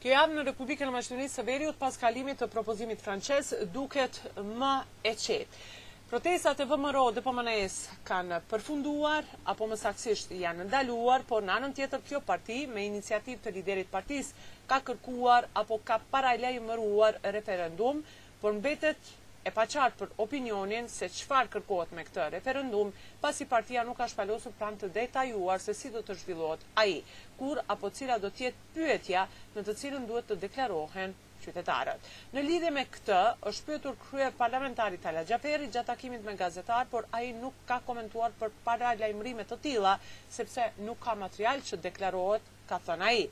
Kjo javë në Republikën e Maqedonisë së Veriut pas kalimit të propozimit francez duket më e qetë. Protestat e VMRO-DPMNE-së kanë përfunduar apo më saktësisht janë ndaluar, por në anën tjetër kjo parti me iniciativë të liderit partisë ka kërkuar apo ka paralajmëruar referendum por mbetet e paqartë për opinionin se çfarë kërkohet me këtë referendum, pasi partia nuk ka shpalosur plan të detajuar se si do të zhvillohet ai, kur apo cila do të jetë pyetja në të cilën duhet të deklarohen qytetarët. Në lidhje me këtë, është pyetur kryeparlamentari Talat Xhaferi gjatë takimit me gazetarë, por ai nuk ka komentuar për paralajmërime të tilla, sepse nuk ka material që deklarohet, ka thënë ai.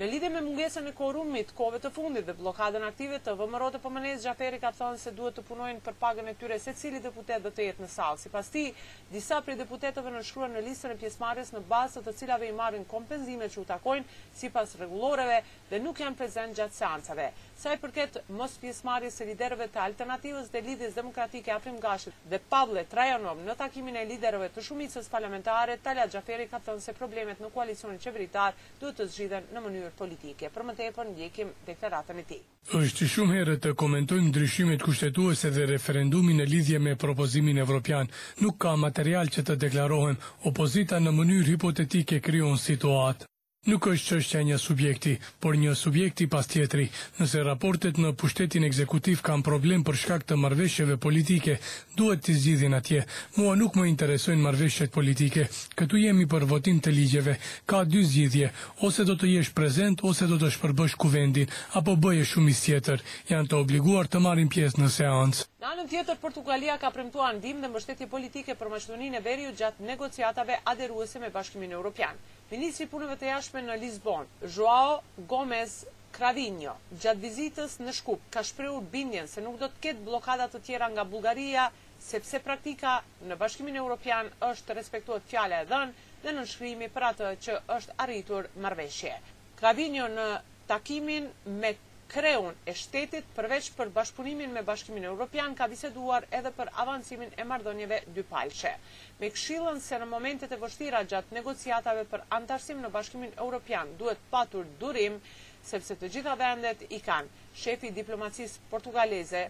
Në lidhje me mungesën e korumit kohëve të fundit dhe bllokadën aktive të VMRO-DPMNE-së Xhaferi ka thënë se duhet të punojnë për pagën e tyre secili deputet dhe të jetë në sallë. Sipas tij, disa prej deputetëve nënshkruhen në listën e pjesëmarrjes në bazë të të cilave i marrin kompenzime që u takojnë sipas rregulloreve dhe nuk janë prezent gjatë seancave. Sa i përket mospjesëmarrjes së liderëve të Alternativës dhe Lidhjes Demokratike Afrim Gashit dhe Pavlle Trajanov në takimin e liderëve të shumicës parlamentare, Talat Xhaferi ka thënë se problemet në koalicionin qeveritar duhet të zgjidhen në mënyrë politike. Për më tepër, ndjekim deklaratën e tij. Është shumë herët të komentojmë ndryshimet kushtetuese dhe referendumin në lidhje me propozimin evropian. Nuk ka material që të deklarohem. Opozita në mënyrë hipotetike krijon situatë. Nuk është çështja e një subjekti, por një subjekti pas tjetri. Nëse raportet në pushtetin ekzekutiv kanë problem për shkak të marrëveshjeve politike, duhet t'i zgjidhin atje. Mua nuk më interesojnë marrëveshjet politike. Këtu jemi për votim të ligjeve. Ka dy zgjidhje, ose do të jesh prezent ose do të shpërbësh Kuvendin, apo bëje shumicë tjetër. Janë të obliguar të marrin pjesë në seancë. Në anën tjetër, Portugalia ka premtuar ndihmë dhe mbështetje politike për Maqedoninë e Veriut gjatë negociatave aderuese me Bashkimin Europian. Ministri i Punëve të Jashtme në Lisbonë, Joao Gomes Cravinho, gjatë vizitës në Shkup, ka shprehur bindjen se nuk do të ketë bllokada të tjera nga Bullgaria, sepse praktika në Bashkimin Europian është të respektohet fjala e dhënë dhe nënshkrimi për atë që është arritur marrëveshje. Cravinho në takimin me. kreun e shtetit përveç për bashkëpunimin me Bashkimin Europian ka biseduar edhe për avancimin e marrëdhënieve dypalëshe me këshillën se në momentet e vështira gjatë negociatave për anëtarësim në Bashkimin Europian duhet patur durim sepse të gjitha vendet i kanë. Shefi i diplomacisë portugaleze,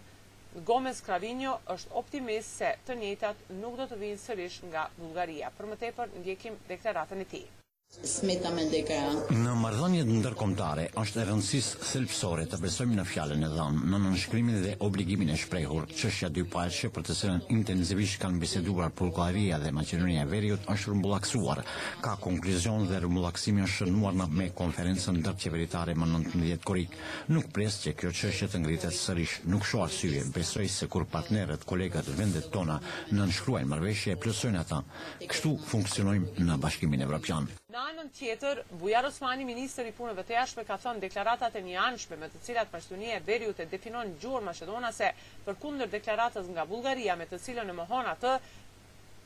Gomes Cravinho është optimist se të njëjtat nuk do të vijnë sërish nga Bullgaria. Për më tepër ndjekim deklaratën e tij. Smeta Mendekea. Në marrëdhëniet ndërkombëtare është e rëndësisë thelbësore të besojmë në fjalën e dhënë, në nënshkrimin dhe obligimin e shprehur. Çështja dypalëshe për të cilën intensivisht kanë biseduar Bullgaria dhe Maqedonia e Veriut është rrumbullakësuar, ka konkluzion dhe rrumbullakësimi është shënuar me konferencën ndërqeveritare më nëntëmbëdhjetë korrik. Nuk pres që kjo çështje të ngritet sërish. Nuk shoh arsye. Besoj se kur partnerët, kolegët, vendet tona nënshkruajnë marrëveshje e plotësojnë atë. Kështu funksionojmë në Bashkimin Evropian. Në anën tjetër, Bujar Osmani, ministër i Punëve të Jashtme ka thënë deklaratat e njëanshme me të cilat Maqedonia e Veriut e definon gjuhën maqedonase, përkundër deklaratës nga Bullgaria me të cilën e mohon atë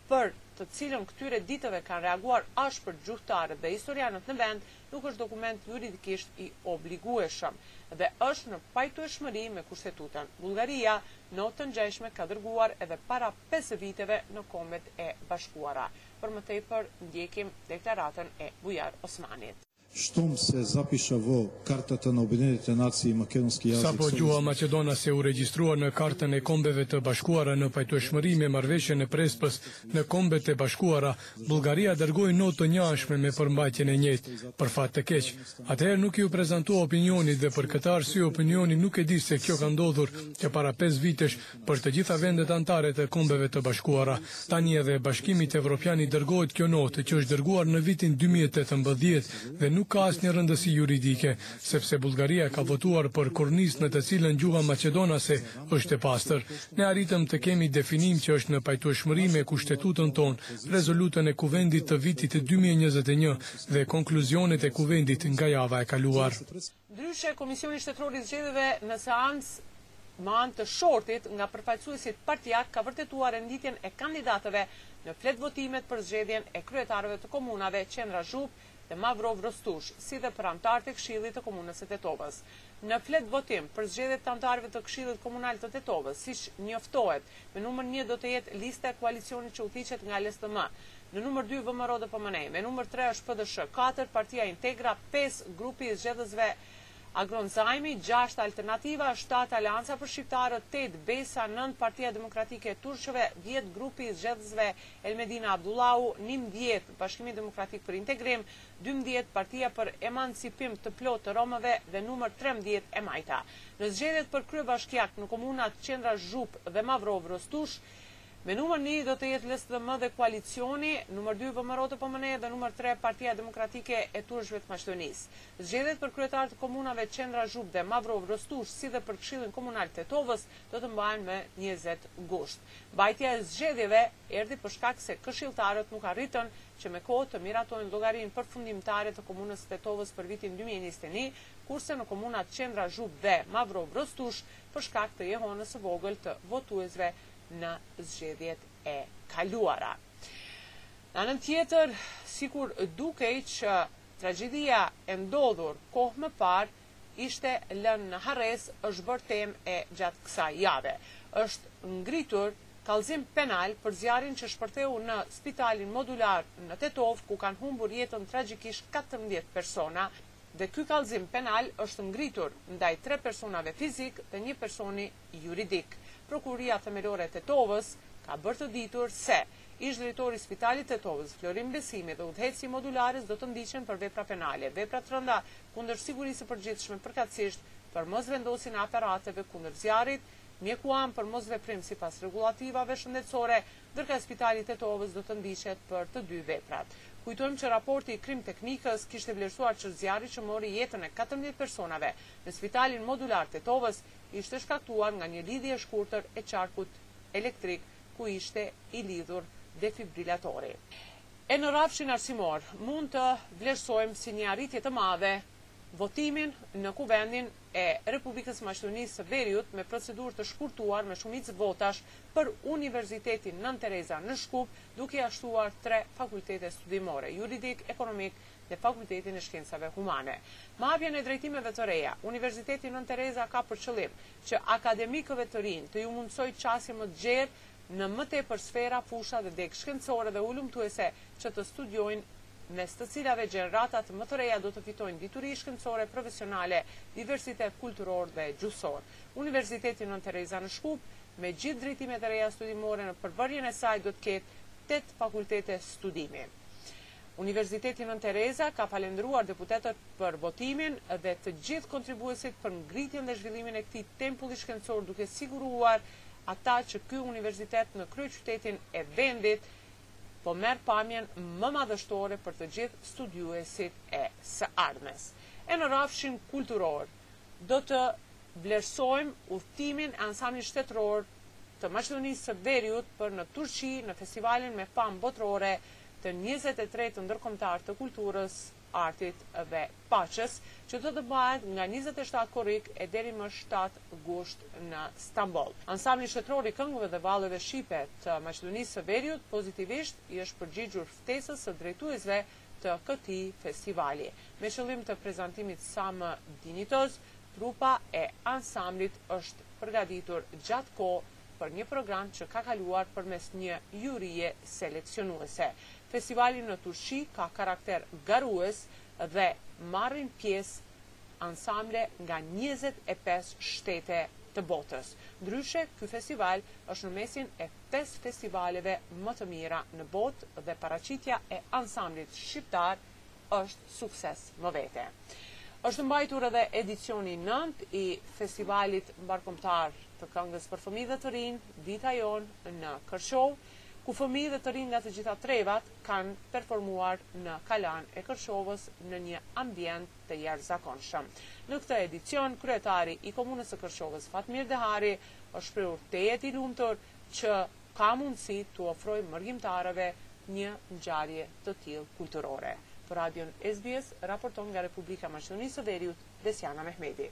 për të cilën këtyre ditëve kanë reaguar ashpër gjuhëtarët dhe historianët në vend, nuk është dokument juridikisht i obligueshëm dhe është në pajtueshmëri me Kushtetutën. Bullgaria notë të ngjashme ka dërguar edhe para pesë viteve në Kombet e Bashkuara. Për më tepër ndjekim deklaratën e Bujar Osmanit. Shtom se zapisha vo Kartata na Obedinetite nacii makedonskiot jazik Sapo Solizmi. Sapo gjuha maqedonase u regjistrua në Kartën e Kombeve të Bashkuara në pajtueshmëri me Marrëveshjen e Prespës në Kombet e Bashkuara, Bullgaria dërgoi notë të njëanshme me përmbajtjen e njëjtë. Për fat të keq, atëherë nuk iu prezantua opinionit dhe për këtë arsye opinioni nuk e di se kjo ka ndodhur që para pesë vitesh Për të gjitha vendet anëtare të Kombeve të Bashkuara. Tani edhe Bashkimit Evropian i dërgohet kjo notë, që është dërguar në vitin dy mijë e tetëmbëdhjetë dhe nuk ka asnjë rëndësi juridike, sepse Bullgaria ka votuar për kornizë në të cilën gjuha maqedonase është e pastër. Ne arritëm të kemi definim që është në pajtueshmëri me Kushtetutën tonë, rezolutën e Kuvendit të vitit dy mijë e njëzet e një dhe konkluzionet e Kuvendit nga java e kaluar. Ndryshe, Komisioni Shtetëror i Zgjedhjeve në seancë me anë të shortit nga përfaqësuesit partiakë ka vërtetuar renditjen e kandidatëve në fletëvotimet për zgjedhjen e kryetarëve të komunave Qendra Zhupë dhe Mavrovë Rostush, si dhe për anëtarët e Këshillit të Komunës së Tetovës. Në fletëvotim për zgjedhje të anëtarëve të Këshillit Komunal të Tetovës, siç njoftohet, me numër një do të jetë lista e koalicionit që udhëhiqet nga LSDM, Me numër dy VMRO-DPMNE. Me numër tre është PDSH, katër Partia Integra, pesë Grupi i Zgjedhësve Agron Zajmi, gjashtë Alternativa, shtatë Aleanca për Shqiptarët, tetë Besa, nëntë Partia Demokratike e Turqëve, dhjetë Grupi i Zgjedhësve Elmedina Abdullahu, njëmbëdhjetë Bashkimi Demokratik për Integrim, dymbëdhjetë Partia për Emancipim të Plotë të Romëve dhe numër trembëdhjetë E Majta. Në zgjedhjet për kryebashkiak në komunat Qendra Zhupë dhe Mavrovë Rostush, Me numër një do të jetë LSDM dhe koalicioni, numër dy VMRO DPMNE dhe numër tre Partia Demokratike e Turqve të Maqedonisë. Zgjedhjet për kryetarë të komunave Qendra Zhupë dhe Mavrovë Rostush si dhe për Këshillin Komunal të Tetovës do të mbahen më njëzet gusht. Mbajtja e zgjedhjeve erdhi për shkak se këshilltarët nuk arritën që me kohë të miratojnë llogarinë përfundimtare të komunës së Tetovës për vitin dy mijë e njëzet e një, kurse në komunat Qendra Zhupë dhe Mavrovë Rostush për shkak të jehonës së vogël të votuesve në zgjedhjet e kaluara. Në anën tjetër, sikur dukej që tragjedia e ndodhur kohë më parë ishte lënë në harresë, është bërë temë edhe gjatë kësaj jave. Është ngritur kallëzim penal për zjarrin që shpërtheu në spitalin modular në Tetovë, ku kanë humbur jetën tragjikisht katërmbëdhjetë persona, dhe ky kallëzim penal është ngritur ndaj tre personave fizikë dhe një personi juridik. Prokuroria Themelore e Tetovës ka bërë të ditur se ish-drejtori i Spitalit të Tetovës, Florim Besimi dhe udhëheqësi i Modulares do të ndiqen për vepra penale, vepra të rënda kundër sigurisë së përgjithshme përkatësisht për mosvendosjen e aparateve kundër zjarrit, mjeku AM për mosveprim sipas rregullativave shëndetësore, ndërkaq Spitali i Tetovës do të ndiqet për të dy veprat. Kujtojmë që raporti i Krimteknikës kishte vlerësuar që zjarri që mori jetën e katërmbëdhjetë personave në Spitalin Modular të Tetovës ishte shkaktuar nga një lidhje e shkurtër e qarkut elektrik ku ishte i lidhur defibrilatori. E në rrafshin arsimor, mund të vlerësojmë si një arritje të madhe votimin në Kuvendin, e Republikës së Maqedonisë së Veriut me procedurë të shkurtuar me shumicë votash për Universitetin Nënë Tereza në Shkup, duke ia shtuar tre fakultete studimore, Juridik, Ekonomik dhe Fakultetin e Shkencave Humane. Me hapjen e drejtimeve të reja, Universiteti Nënë Tereza ka për qëllim që akademikëve të rinj t'ju mundësojë qasje më të gjerë në më tepër sfera, fusha dhe degë shkencore dhe hulumtuese që të studiojnë, mes të cilave gjeneratat më të reja do të fitojnë dituri shkencore, profesionale, diversitet kulturor dhe gjuhësor. Universiteti Nënë Tereza në Shkup, me gjithë drejtimet e reja studimore në përbërjen e saj do të ketë tetë fakultete studimi. Universiteti Nënë Tereza ka falendëruar deputetët për votimin dhe të gjithë kontribuesit për ngritjen dhe zhvillimin e këtij tempulli shkencor duke siguruar ata që ky universitet në kryeqytetin e vendit po merr pamjen më madhështore për të gjithë studiuesit e së ardhmes. E në rrafshin kulturor, do të vlerësojmë udhëtimin e Ansamblit Shtetëror të Maqedonisë së Veriut për në Turqi në festivalin me famë botërore të njëzet e tretë Ndërkombëtar të Kulturës, Artit dhe Paqes, që do të mbahet nga njëzet e shtatë korrik e deri më shtatë gusht në Stamboll. Ansambli Shtetëror i Këngëve dhe Valleve Shqipe të Maqedonisë së Veriut pozitivisht i është përgjigjur ftesës së drejtuesve të këtij festivali, me qëllim të prezantimit sa më dinjitoz, trupa e ansamblit është përgatitur gjatë kohë për një program që ka kaluar përmes një jurie seleksionuese. Festivali në Turqi ka karakter garues dhe marrin pjesë ansamble nga njëzet e pesë shtete të botës. Ndryshe, ky festival është në mesin e pesë festivaleve më të mira në botë dhe paraqitja e ansamblit shqiptar, është sukses më vete. Është mbajtur edhe edicioni i nëntë i Festivalit Mbarëkombëtar të Këngës për Fëmijë dhe të Rinj, Dita Jonë në Kërçovë, ku fëmijë dhe të rinj nga të gjitha trevat kanë performuar në Kalanë e Kërçovës në një ambient të jashtëzakonshëm. Në këtë edicion, kryetari i Komunës së Kërçovës, Fatmir Dehari, është shprehur tejet i lumtur që ka mundësi t'u ofrojë mërgimtarëve një ngjarje të tillë kulturore. Për Radion SBS raporton nga Republika e Maqedonisë së Veriut, Besiana Mehmedi.